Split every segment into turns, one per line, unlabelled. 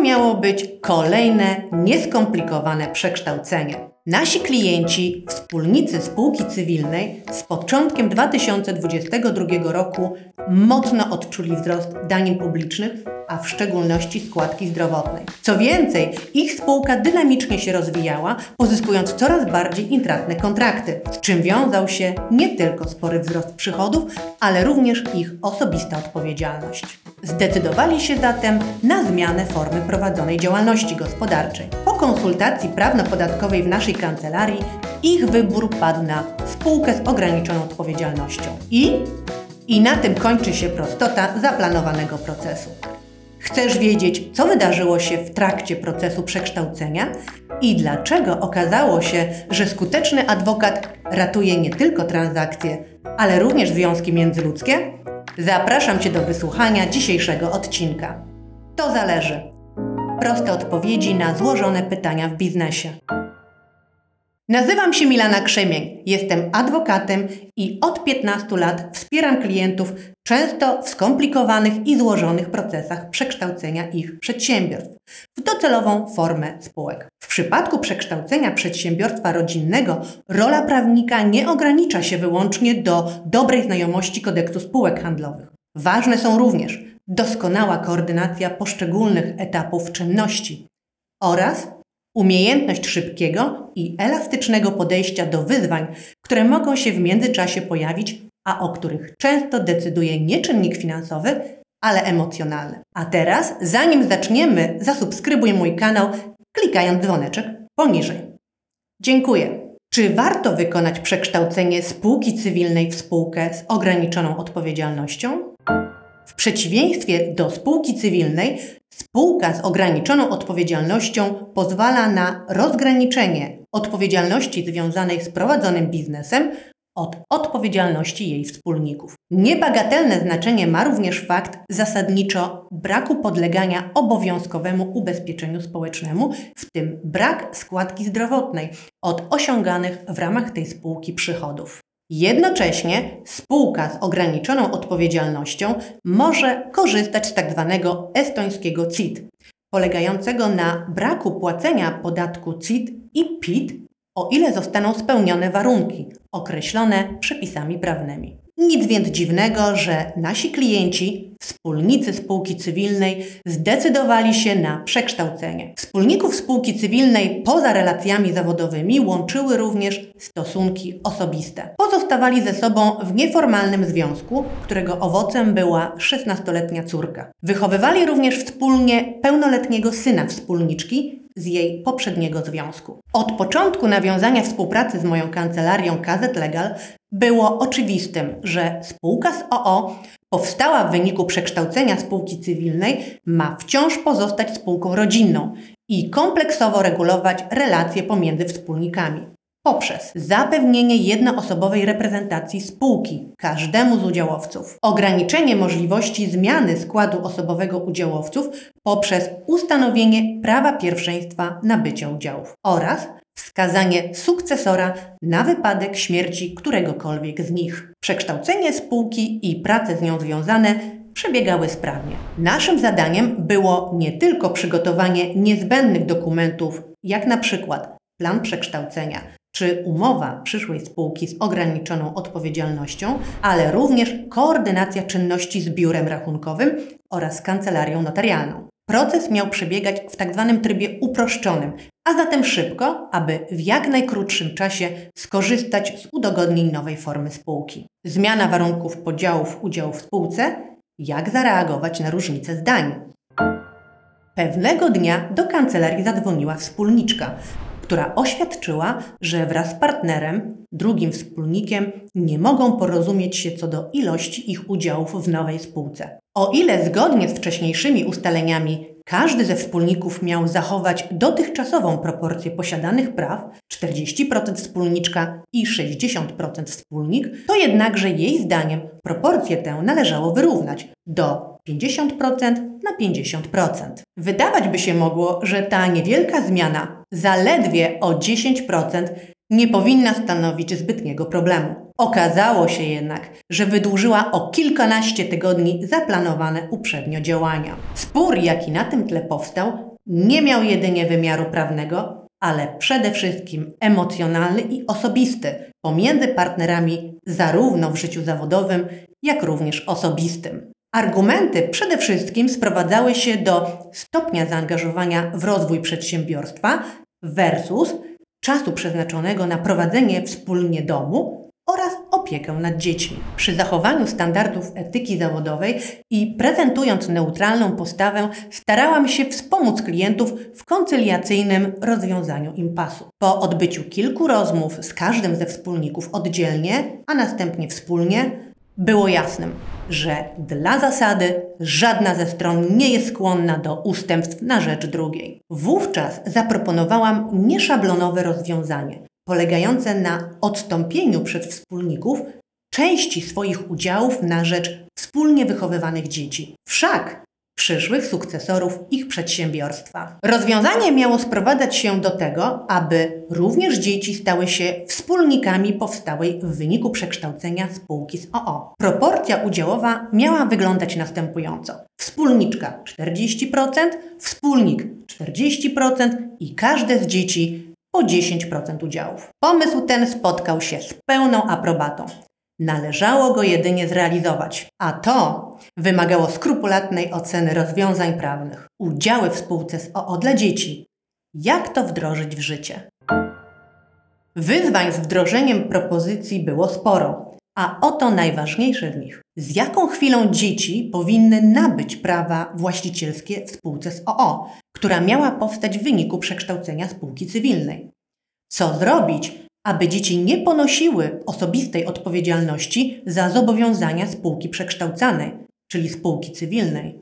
miało być kolejne nieskomplikowane przekształcenie. Nasi klienci, wspólnicy spółki cywilnej z początkiem 2022 roku mocno odczuli wzrost danin publicznych, a w szczególności składki zdrowotnej. Co więcej, ich spółka dynamicznie się rozwijała, pozyskując coraz bardziej intratne kontrakty, z czym wiązał się nie tylko spory wzrost przychodów, ale również ich osobista odpowiedzialność. Zdecydowali się zatem na zmianę formy prowadzonej działalności gospodarczej. Po konsultacji prawno-podatkowej w naszej kancelarii ich wybór padł na spółkę z ograniczoną odpowiedzialnością. I i na tym kończy się prostota zaplanowanego procesu. Chcesz wiedzieć, co wydarzyło się w trakcie procesu przekształcenia i dlaczego okazało się, że skuteczny adwokat ratuje nie tylko transakcje, ale również związki międzyludzkie? Zapraszam Cię do wysłuchania dzisiejszego odcinka. To zależy. Proste odpowiedzi na złożone pytania w biznesie. Nazywam się Milana Krzemień, jestem adwokatem i od 15 lat wspieram klientów często w skomplikowanych i złożonych procesach przekształcenia ich przedsiębiorstw w docelową formę spółek. W przypadku przekształcenia przedsiębiorstwa rodzinnego rola prawnika nie ogranicza się wyłącznie do dobrej znajomości kodeksu spółek handlowych. Ważne są również doskonała koordynacja poszczególnych etapów czynności oraz Umiejętność szybkiego i elastycznego podejścia do wyzwań, które mogą się w międzyczasie pojawić, a o których często decyduje nie czynnik finansowy, ale emocjonalny. A teraz, zanim zaczniemy, zasubskrybuj mój kanał klikając dzwoneczek poniżej. Dziękuję. Czy warto wykonać przekształcenie spółki cywilnej w spółkę z ograniczoną odpowiedzialnością? W przeciwieństwie do spółki cywilnej, spółka z ograniczoną odpowiedzialnością pozwala na rozgraniczenie odpowiedzialności związanej z prowadzonym biznesem od odpowiedzialności jej wspólników. Niebagatelne znaczenie ma również fakt zasadniczo braku podlegania obowiązkowemu ubezpieczeniu społecznemu, w tym brak składki zdrowotnej od osiąganych w ramach tej spółki przychodów. Jednocześnie spółka z ograniczoną odpowiedzialnością może korzystać z tzw. Tak estońskiego CIT, polegającego na braku płacenia podatku CIT i PIT, o ile zostaną spełnione warunki określone przepisami prawnymi. Nic więc dziwnego, że nasi klienci, wspólnicy spółki cywilnej, zdecydowali się na przekształcenie. Wspólników spółki cywilnej poza relacjami zawodowymi łączyły również stosunki osobiste. Pozostawali ze sobą w nieformalnym związku, którego owocem była 16-letnia córka. Wychowywali również wspólnie pełnoletniego syna wspólniczki, z jej poprzedniego związku. Od początku nawiązania współpracy z moją kancelarią KZ Legal było oczywistym, że spółka z OO powstała w wyniku przekształcenia spółki cywilnej ma wciąż pozostać spółką rodzinną i kompleksowo regulować relacje pomiędzy wspólnikami poprzez zapewnienie jednoosobowej reprezentacji spółki każdemu z udziałowców, ograniczenie możliwości zmiany składu osobowego udziałowców poprzez ustanowienie prawa pierwszeństwa nabycia udziałów oraz wskazanie sukcesora na wypadek śmierci któregokolwiek z nich. Przekształcenie spółki i prace z nią związane przebiegały sprawnie. Naszym zadaniem było nie tylko przygotowanie niezbędnych dokumentów, jak na przykład plan przekształcenia, czy umowa przyszłej spółki z ograniczoną odpowiedzialnością, ale również koordynacja czynności z biurem rachunkowym oraz kancelarią notarialną. Proces miał przebiegać w tzw. Tak trybie uproszczonym, a zatem szybko, aby w jak najkrótszym czasie skorzystać z udogodnień nowej formy spółki. Zmiana warunków podziałów udziału w spółce, jak zareagować na różnice zdań. Pewnego dnia do kancelarii zadzwoniła wspólniczka, która oświadczyła, że wraz z partnerem, drugim wspólnikiem, nie mogą porozumieć się co do ilości ich udziałów w nowej spółce. O ile zgodnie z wcześniejszymi ustaleniami każdy ze wspólników miał zachować dotychczasową proporcję posiadanych praw 40% wspólniczka i 60% wspólnik, to jednakże jej zdaniem proporcję tę należało wyrównać do 50% na 50%. Wydawać by się mogło, że ta niewielka zmiana zaledwie o 10% nie powinna stanowić zbytniego problemu. Okazało się jednak, że wydłużyła o kilkanaście tygodni zaplanowane uprzednio działania. Spór, jaki na tym tle powstał, nie miał jedynie wymiaru prawnego, ale przede wszystkim emocjonalny i osobisty pomiędzy partnerami zarówno w życiu zawodowym, jak również osobistym. Argumenty przede wszystkim sprowadzały się do stopnia zaangażowania w rozwój przedsiębiorstwa versus czasu przeznaczonego na prowadzenie wspólnie domu oraz opiekę nad dziećmi. Przy zachowaniu standardów etyki zawodowej i prezentując neutralną postawę, starałam się wspomóc klientów w koncyliacyjnym rozwiązaniu impasu. Po odbyciu kilku rozmów z każdym ze wspólników oddzielnie, a następnie wspólnie, było jasnym, że dla zasady żadna ze stron nie jest skłonna do ustępstw na rzecz drugiej. Wówczas zaproponowałam nieszablonowe rozwiązanie, polegające na odstąpieniu przez wspólników części swoich udziałów na rzecz wspólnie wychowywanych dzieci. Wszak przyszłych sukcesorów ich przedsiębiorstwa. Rozwiązanie miało sprowadzać się do tego, aby również dzieci stały się wspólnikami powstałej w wyniku przekształcenia spółki z OO. Proporcja udziałowa miała wyglądać następująco. Wspólniczka 40%, wspólnik 40% i każde z dzieci po 10% udziałów. Pomysł ten spotkał się z pełną aprobatą. Należało go jedynie zrealizować, a to wymagało skrupulatnej oceny rozwiązań prawnych. Udziały w spółce z OO dla dzieci. Jak to wdrożyć w życie? Wyzwań z wdrożeniem propozycji było sporo, a oto najważniejsze z nich. Z jaką chwilą dzieci powinny nabyć prawa właścicielskie w spółce z OO, która miała powstać w wyniku przekształcenia spółki cywilnej? Co zrobić, aby dzieci nie ponosiły osobistej odpowiedzialności za zobowiązania spółki przekształcanej, czyli spółki cywilnej.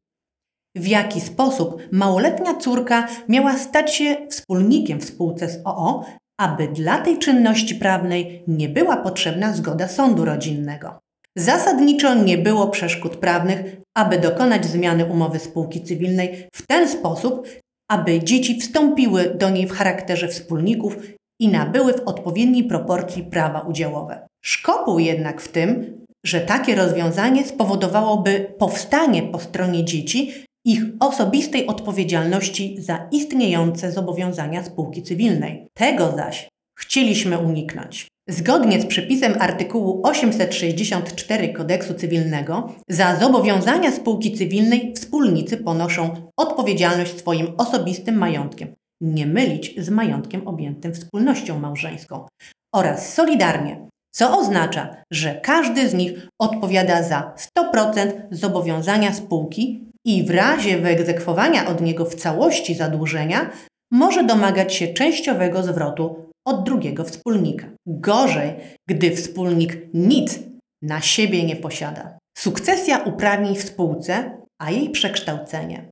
W jaki sposób małoletnia córka miała stać się wspólnikiem w spółce z OO, aby dla tej czynności prawnej nie była potrzebna zgoda sądu rodzinnego. Zasadniczo nie było przeszkód prawnych, aby dokonać zmiany umowy spółki cywilnej w ten sposób, aby dzieci wstąpiły do niej w charakterze wspólników i nabyły w odpowiedniej proporcji prawa udziałowe. Szkopuł jednak w tym, że takie rozwiązanie spowodowałoby powstanie po stronie dzieci ich osobistej odpowiedzialności za istniejące zobowiązania spółki cywilnej. Tego zaś chcieliśmy uniknąć. Zgodnie z przepisem artykułu 864 Kodeksu Cywilnego, za zobowiązania spółki cywilnej wspólnicy ponoszą odpowiedzialność swoim osobistym majątkiem, nie mylić z majątkiem objętym wspólnością małżeńską, oraz solidarnie, co oznacza, że każdy z nich odpowiada za 100% zobowiązania spółki i w razie wyegzekwowania od niego w całości zadłużenia może domagać się częściowego zwrotu od drugiego wspólnika. Gorzej, gdy wspólnik nic na siebie nie posiada. Sukcesja uprawnień w spółce, a jej przekształcenie.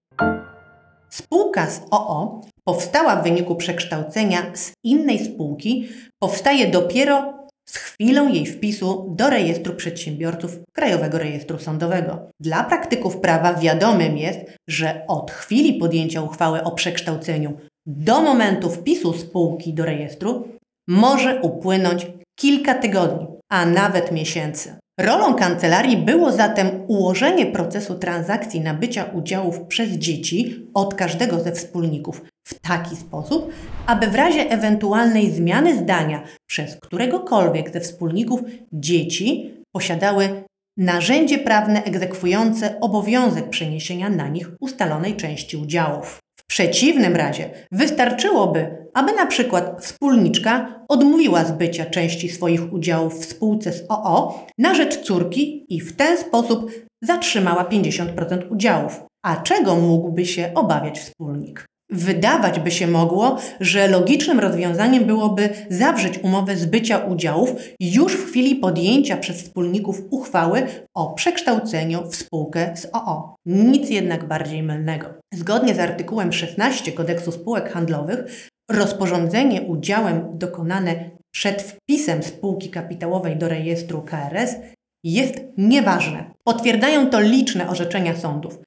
Spółka z OO powstała w wyniku przekształcenia z innej spółki, powstaje dopiero z chwilą jej wpisu do rejestru przedsiębiorców Krajowego Rejestru Sądowego. Dla praktyków prawa wiadomym jest, że od chwili podjęcia uchwały o przekształceniu do momentu wpisu spółki do rejestru może upłynąć kilka tygodni, a nawet miesięcy. Rolą kancelarii było zatem ułożenie procesu transakcji nabycia udziałów przez dzieci od każdego ze wspólników w taki sposób, aby w razie ewentualnej zmiany zdania przez któregokolwiek ze wspólników dzieci posiadały narzędzie prawne egzekwujące obowiązek przeniesienia na nich ustalonej części udziałów. W przeciwnym razie wystarczyłoby, aby na przykład wspólniczka odmówiła zbycia części swoich udziałów w spółce z OO na rzecz córki i w ten sposób zatrzymała 50% udziałów. A czego mógłby się obawiać wspólnik? Wydawać by się mogło, że logicznym rozwiązaniem byłoby zawrzeć umowę zbycia udziałów już w chwili podjęcia przez wspólników uchwały o przekształceniu w spółkę z OO. Nic jednak bardziej mylnego. Zgodnie z artykułem 16 Kodeksu Spółek Handlowych, rozporządzenie udziałem dokonane przed wpisem spółki kapitałowej do rejestru KRS jest nieważne. Potwierdzają to liczne orzeczenia sądów.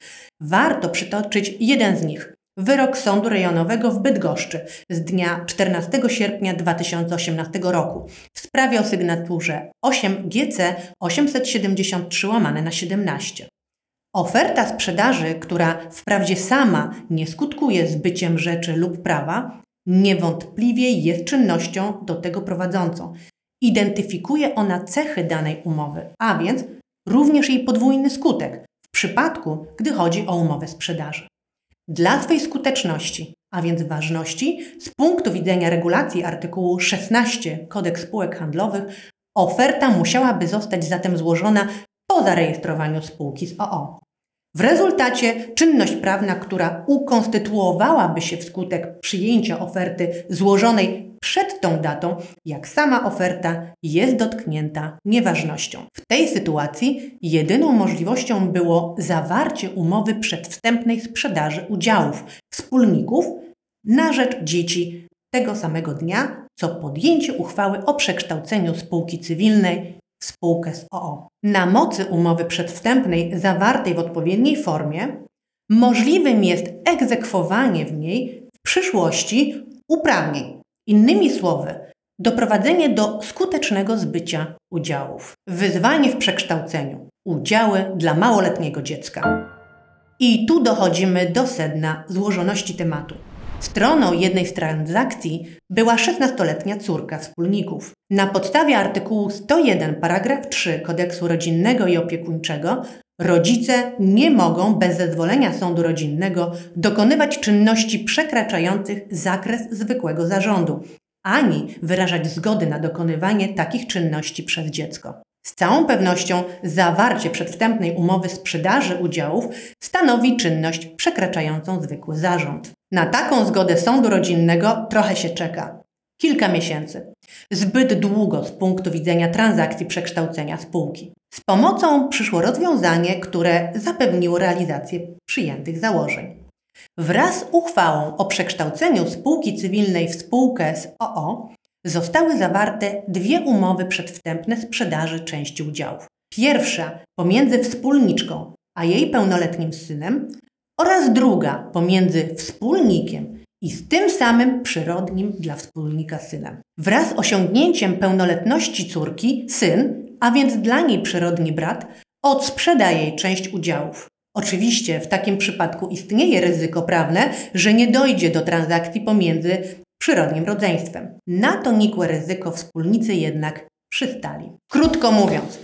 Warto przytoczyć jeden z nich. Wyrok Sądu Rejonowego w Bydgoszczy z dnia 14 sierpnia 2018 roku w sprawie o sygnaturze 8 GC 873 łamane na 17. Oferta sprzedaży, która wprawdzie sama nie skutkuje zbyciem rzeczy lub prawa, niewątpliwie jest czynnością do tego prowadzącą. Identyfikuje ona cechy danej umowy, a więc również jej podwójny skutek w przypadku, gdy chodzi o umowę sprzedaży. Dla swej skuteczności, a więc ważności, z punktu widzenia regulacji artykułu 16 Kodeks spółek handlowych, oferta musiałaby zostać zatem złożona po zarejestrowaniu spółki z OO. W rezultacie czynność prawna, która ukonstytuowałaby się wskutek przyjęcia oferty złożonej przed tą datą, jak sama oferta, jest dotknięta nieważnością. W tej sytuacji jedyną możliwością było zawarcie umowy przedwstępnej sprzedaży udziałów wspólników na rzecz dzieci tego samego dnia, co podjęcie uchwały o przekształceniu spółki cywilnej w spółkę z OO. Na mocy umowy przedwstępnej zawartej w odpowiedniej formie możliwym jest egzekwowanie w niej w przyszłości uprawnień. Innymi słowy, doprowadzenie do skutecznego zbycia udziałów. Wyzwanie w przekształceniu. Udziały dla małoletniego dziecka. I tu dochodzimy do sedna złożoności tematu. Stroną jednej z transakcji była 16-letnia córka wspólników. Na podstawie artykułu 101 paragraf 3 Kodeksu Rodzinnego i Opiekuńczego rodzice nie mogą bez zezwolenia sądu rodzinnego dokonywać czynności przekraczających zakres zwykłego zarządu, ani wyrażać zgody na dokonywanie takich czynności przez dziecko. Z całą pewnością zawarcie przedwstępnej umowy sprzedaży udziałów stanowi czynność przekraczającą zwykły zarząd. Na taką zgodę sądu rodzinnego trochę się czeka. Kilka miesięcy. Zbyt długo z punktu widzenia transakcji przekształcenia spółki. Z pomocą przyszło rozwiązanie, które zapewniło realizację przyjętych założeń. Wraz z uchwałą o przekształceniu spółki cywilnej w spółkę z OO zostały zawarte dwie umowy przedwstępne sprzedaży części udziałów. Pierwsza pomiędzy wspólniczką a jej pełnoletnim synem oraz druga pomiędzy wspólnikiem i z tym samym przyrodnim dla wspólnika synem. Wraz z osiągnięciem pełnoletności córki, syn, a więc dla niej przyrodni brat, odsprzeda jej część udziałów. Oczywiście w takim przypadku istnieje ryzyko prawne, że nie dojdzie do transakcji pomiędzy przyrodnim rodzeństwem. Na to nikłe ryzyko wspólnicy jednak przystali. Krótko mówiąc,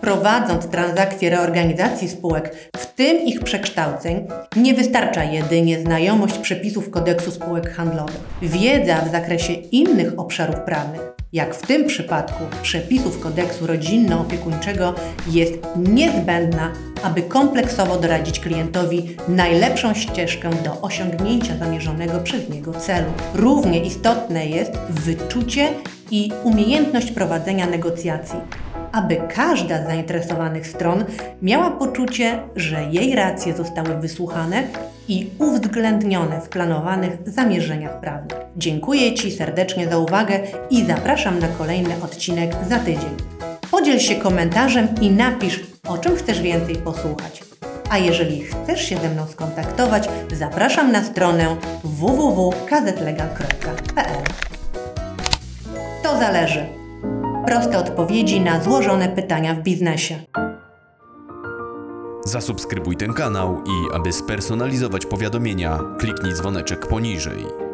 prowadząc transakcje reorganizacji spółek, w tym ich przekształceń, nie wystarcza jedynie znajomość przepisów kodeksu spółek handlowych. Wiedza w zakresie innych obszarów prawnych, jak w tym przypadku przepisów kodeksu rodzinno-opiekuńczego, jest niezbędna, aby kompleksowo doradzić klientowi najlepszą ścieżkę do osiągnięcia zamierzonego przez niego celu. Równie istotne jest wyczucie i umiejętność prowadzenia negocjacji aby każda z zainteresowanych stron miała poczucie, że jej racje zostały wysłuchane i uwzględnione w planowanych zamierzeniach prawnych. Dziękuję Ci serdecznie za uwagę i zapraszam na kolejny odcinek za tydzień. Podziel się komentarzem i napisz, o czym chcesz więcej posłuchać. A jeżeli chcesz się ze mną skontaktować, zapraszam na stronę www.kazetlegal.pl. To zależy proste odpowiedzi na złożone pytania w biznesie.
Zasubskrybuj ten kanał i aby spersonalizować powiadomienia, kliknij dzwoneczek poniżej.